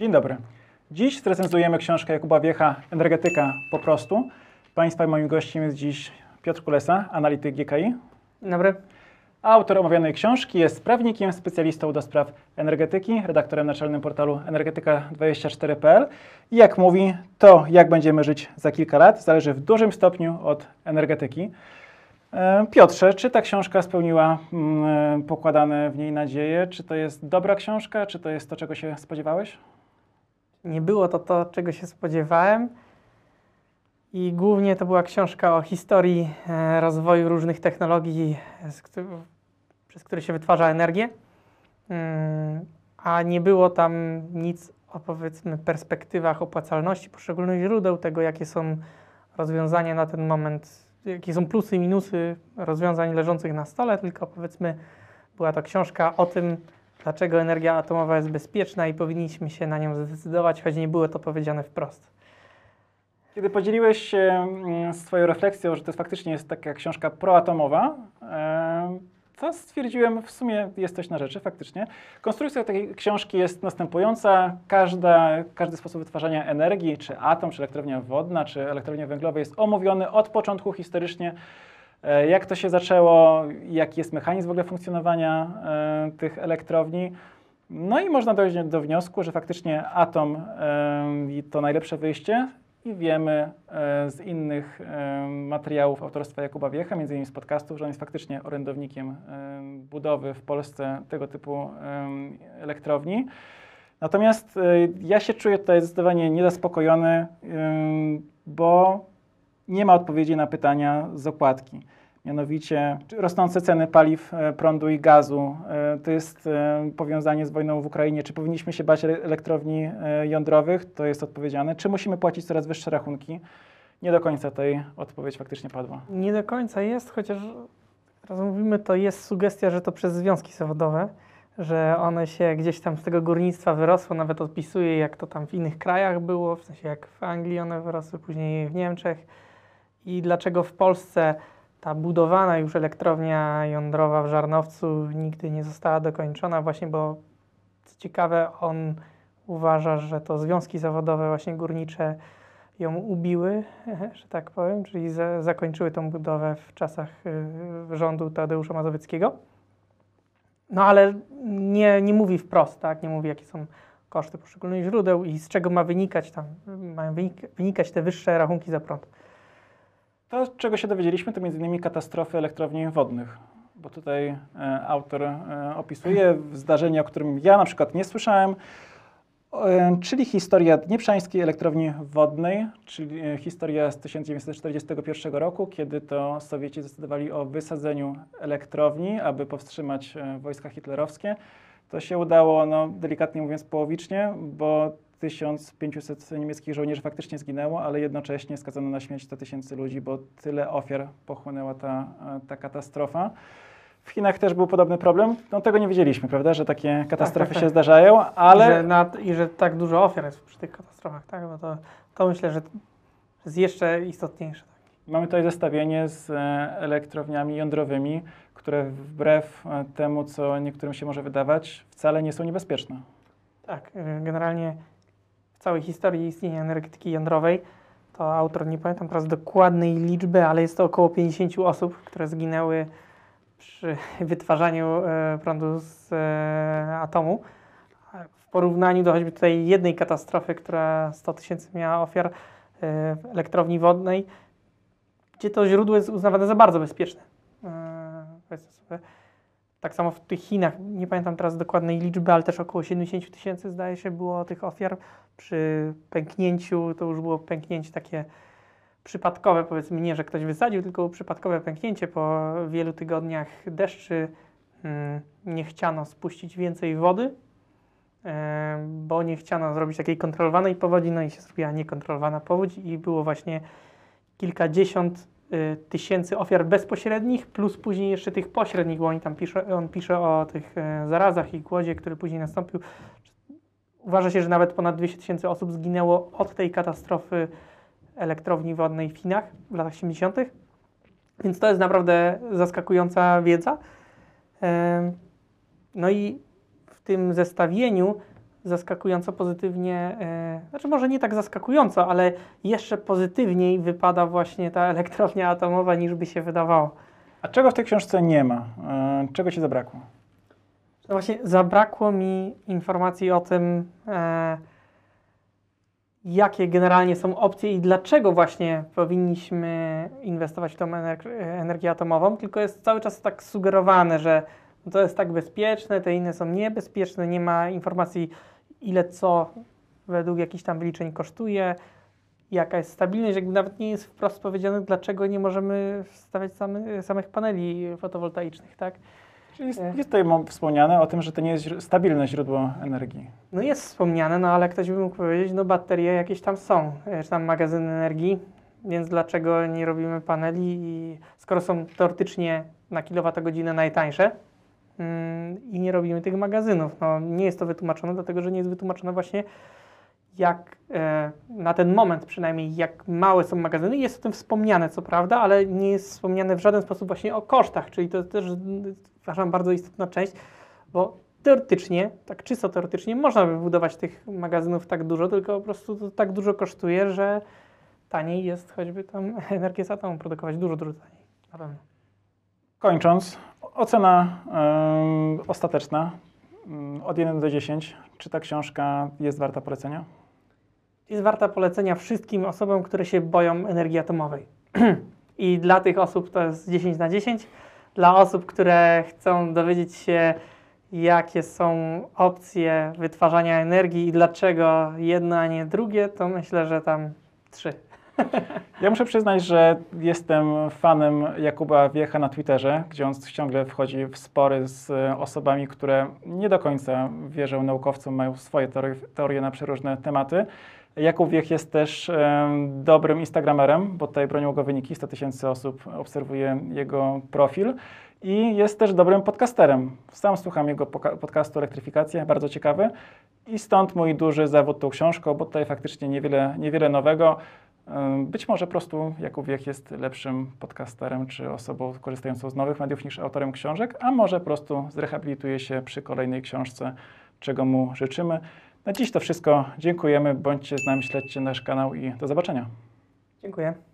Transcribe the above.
Dzień dobry. Dziś zrecenzujemy książkę Jakuba Wiecha Energetyka po prostu. Państwa i moim gościem jest dziś Piotr Kulesa, analityk GKI. Dzień dobry. Autor omawianej książki jest prawnikiem, specjalistą do spraw energetyki, redaktorem naczelnym portalu energetyka24.pl i jak mówi, to jak będziemy żyć za kilka lat zależy w dużym stopniu od energetyki. E, Piotrze, czy ta książka spełniła mm, pokładane w niej nadzieje? Czy to jest dobra książka? Czy to jest to, czego się spodziewałeś? Nie było to to, czego się spodziewałem. I głównie to była książka o historii e, rozwoju różnych technologii, e, przez które się wytwarza energię. Mm, A nie było tam nic o powiedzmy perspektywach opłacalności poszczególnych źródeł, tego jakie są rozwiązania na ten moment, jakie są plusy i minusy rozwiązań leżących na stole, tylko powiedzmy była to książka o tym, dlaczego energia atomowa jest bezpieczna i powinniśmy się na nią zdecydować, choć nie było to powiedziane wprost. Kiedy podzieliłeś się mm, swoją refleksją, że to faktycznie jest taka książka proatomowa, to stwierdziłem, w sumie jest coś na rzeczy, faktycznie. Konstrukcja takiej książki jest następująca. Każda, każdy sposób wytwarzania energii, czy atom, czy elektrownia wodna, czy elektrownia węglowa jest omówiony od początku historycznie, jak to się zaczęło, jaki jest mechanizm w ogóle funkcjonowania e, tych elektrowni. No i można dojść do wniosku, że faktycznie atom e, to najlepsze wyjście i wiemy e, z innych e, materiałów autorstwa Jakuba Wiecha, między innymi z podcastów, że on jest faktycznie orędownikiem e, budowy w Polsce tego typu e, elektrowni. Natomiast e, ja się czuję tutaj zdecydowanie niezaspokojony, e, bo nie ma odpowiedzi na pytania z okładki. Mianowicie rosnące ceny paliw, e, prądu i gazu. e, To jest e, powiązanie z wojną w Ukrainie. Czy powinniśmy się bać ele- elektrowni jądrowych? To jest odpowiedziane. Czy musimy płacić coraz wyższe rachunki? Nie do końca tej odpowiedź faktycznie padła. Nie do końca jest, chociaż teraz mówimy, to jest sugestia, że to przez związki zawodowe, że one się gdzieś tam z tego górnictwa wyrosło, nawet odpisuje, jak to tam w innych krajach było, w sensie jak w Anglii one wyrosły, później w Niemczech. I dlaczego w Polsce ta budowana już elektrownia jądrowa w Żarnowcu nigdy nie została dokończona, właśnie bo co ciekawe, on uważa, że to związki zawodowe właśnie górnicze ją ubiły, że tak powiem, czyli za, zakończyły tą budowę w czasach y, rządu Tadeusza Mazowieckiego. No ale nie, nie mówi wprost, tak? Nie mówi, jakie są koszty poszczególnych źródeł i z czego ma wynikać tam, mają wynik, wynikać te wyższe rachunki za prąd. To, czego się dowiedzieliśmy, to innymi katastrofy elektrowni wodnych. Bo tutaj e, autor e, opisuje zdarzenie, o którym ja na przykład nie słyszałem, e, czyli historia Dnieprzańskiej Elektrowni Wodnej, czyli e, historia z 1941 roku, kiedy to Sowieci zdecydowali o wysadzeniu elektrowni, aby powstrzymać e, wojska hitlerowskie. To się udało, no, delikatnie mówiąc, połowicznie, bo 1500 niemieckich żołnierzy faktycznie zginęło, ale jednocześnie skazano na śmierć 100 tysięcy ludzi, bo tyle ofiar pochłonęła ta, ta katastrofa. W Chinach też był podobny problem. No tego nie wiedzieliśmy, prawda, że takie katastrofy tak, tak. się zdarzają, ale... I że, na, I że tak dużo ofiar jest przy tych katastrofach, tak? No to, to myślę, że jest jeszcze istotniejsze. Tak? Mamy tutaj zestawienie z e, elektrowniami jądrowymi, które wbrew e, temu, co niektórym się może wydawać, wcale nie są niebezpieczne. Tak, y, generalnie w całej historii istnienia energetyki jądrowej to autor, nie pamiętam teraz dokładnej liczby, ale jest to około 50 osób, które zginęły przy wytwarzaniu e, prądu z e, atomu. W porównaniu do choćby tutaj jednej katastrofy, która 100 tysięcy miała ofiar e, w elektrowni wodnej, gdzie to źródło jest uznawane za bardzo bezpieczne. Sobie. Tak samo w tych Chinach, nie pamiętam teraz dokładnej liczby, ale też około 70 tysięcy zdaje się było tych ofiar. Przy pęknięciu to już było pęknięcie takie przypadkowe, powiedzmy nie, że ktoś wysadził, tylko przypadkowe pęknięcie. Po wielu tygodniach deszczy mm, nie chciano spuścić więcej wody, e, bo nie chciano zrobić takiej kontrolowanej powodzi, no i się zrobiła niekontrolowana powódź i było właśnie kilkadziesiąt tysięcy ofiar bezpośrednich, plus później jeszcze tych pośrednich, bo tam pisze, on pisze o tych e, zarazach i głodzie, który później nastąpił. Uważa się, że nawet ponad 200 tysięcy osób zginęło od tej katastrofy elektrowni wodnej w Chinach w latach 70. Więc to jest naprawdę zaskakująca wiedza. Em, No i w tym zestawieniu zaskakująco pozytywnie, e, znaczy może nie tak zaskakująco, ale jeszcze pozytywniej wypada właśnie ta elektrownia atomowa niż by się wydawało. A czego w tej książce nie ma? E, czego ci zabrakło? No właśnie zabrakło mi informacji o tym, e, jakie generalnie są opcje i dlaczego właśnie powinniśmy inwestować w tą ener- energię atomową, tylko jest cały czas tak sugerowane, że to jest tak bezpieczne, te inne są niebezpieczne, nie ma informacji ile co według jakichś tam wyliczeń kosztuje, jaka jest stabilność, jakby nawet nie jest wprost powiedziane, dlaczego nie możemy wstawiać samy, samych paneli fotowoltaicznych, tak? Czyli jest, E. jest tutaj wspomniane o tym, że to nie jest stabilne źródło energii. No jest wspomniane, no ale ktoś by mógł powiedzieć, no baterie jakieś tam są, e, czy tam magazyny energii, więc dlaczego nie robimy paneli, skoro są teoretycznie na kilowatogodzinę najtańsze i nie robimy tych magazynów. No nie jest to wytłumaczone, dlatego że nie jest wytłumaczone właśnie jak e, na ten moment przynajmniej, jak małe są magazyny. Jest o tym wspomniane, co prawda, ale nie jest wspomniane w żaden sposób właśnie o kosztach, czyli to też uważam bardzo istotna część, bo teoretycznie, tak czysto teoretycznie, można by budować tych magazynów tak dużo, tylko po prostu to tak dużo kosztuje, że taniej jest choćby tam energię z atomu produkować, dużo, dużo taniej, na pewno. Kończąc, ocena ostateczna mm, od 1 do 10. Czy ta książka jest warta polecenia? Jest warta polecenia wszystkim osobom, które się boją energii atomowej. I dla tych osób to jest 10 na 10. Dla osób, które chcą dowiedzieć się, jakie są opcje wytwarzania energii i dlaczego jedno, a nie drugie, to myślę, że tam 3. Ja muszę przyznać, że jestem fanem Jakuba Wiecha na Twitterze, gdzie on ciągle wchodzi w spory z osobami, które nie do końca wierzą naukowcom, mają swoje teorie, teorie na przeróżne tematy. Jakub Wiech jest też dobrym Instagramerem, bo tutaj bronią go wyniki, 100 tysięcy osób obserwuje jego profil i jest też dobrym podcasterem. Sam słucham jego podcastu Elektryfikacja, bardzo ciekawy i stąd mój duży zawód tą książką, bo tutaj faktycznie niewiele, niewiele nowego. Być może po prostu Jakub Wiech jest lepszym podcasterem czy osobą korzystającą z nowych mediów niż autorem książek, a może po prostu zrehabilituje się przy kolejnej książce, czego mu życzymy. Na dziś to wszystko. Dziękujemy. Bądźcie z nami, śledźcie nasz kanał i do zobaczenia. Dziękuję.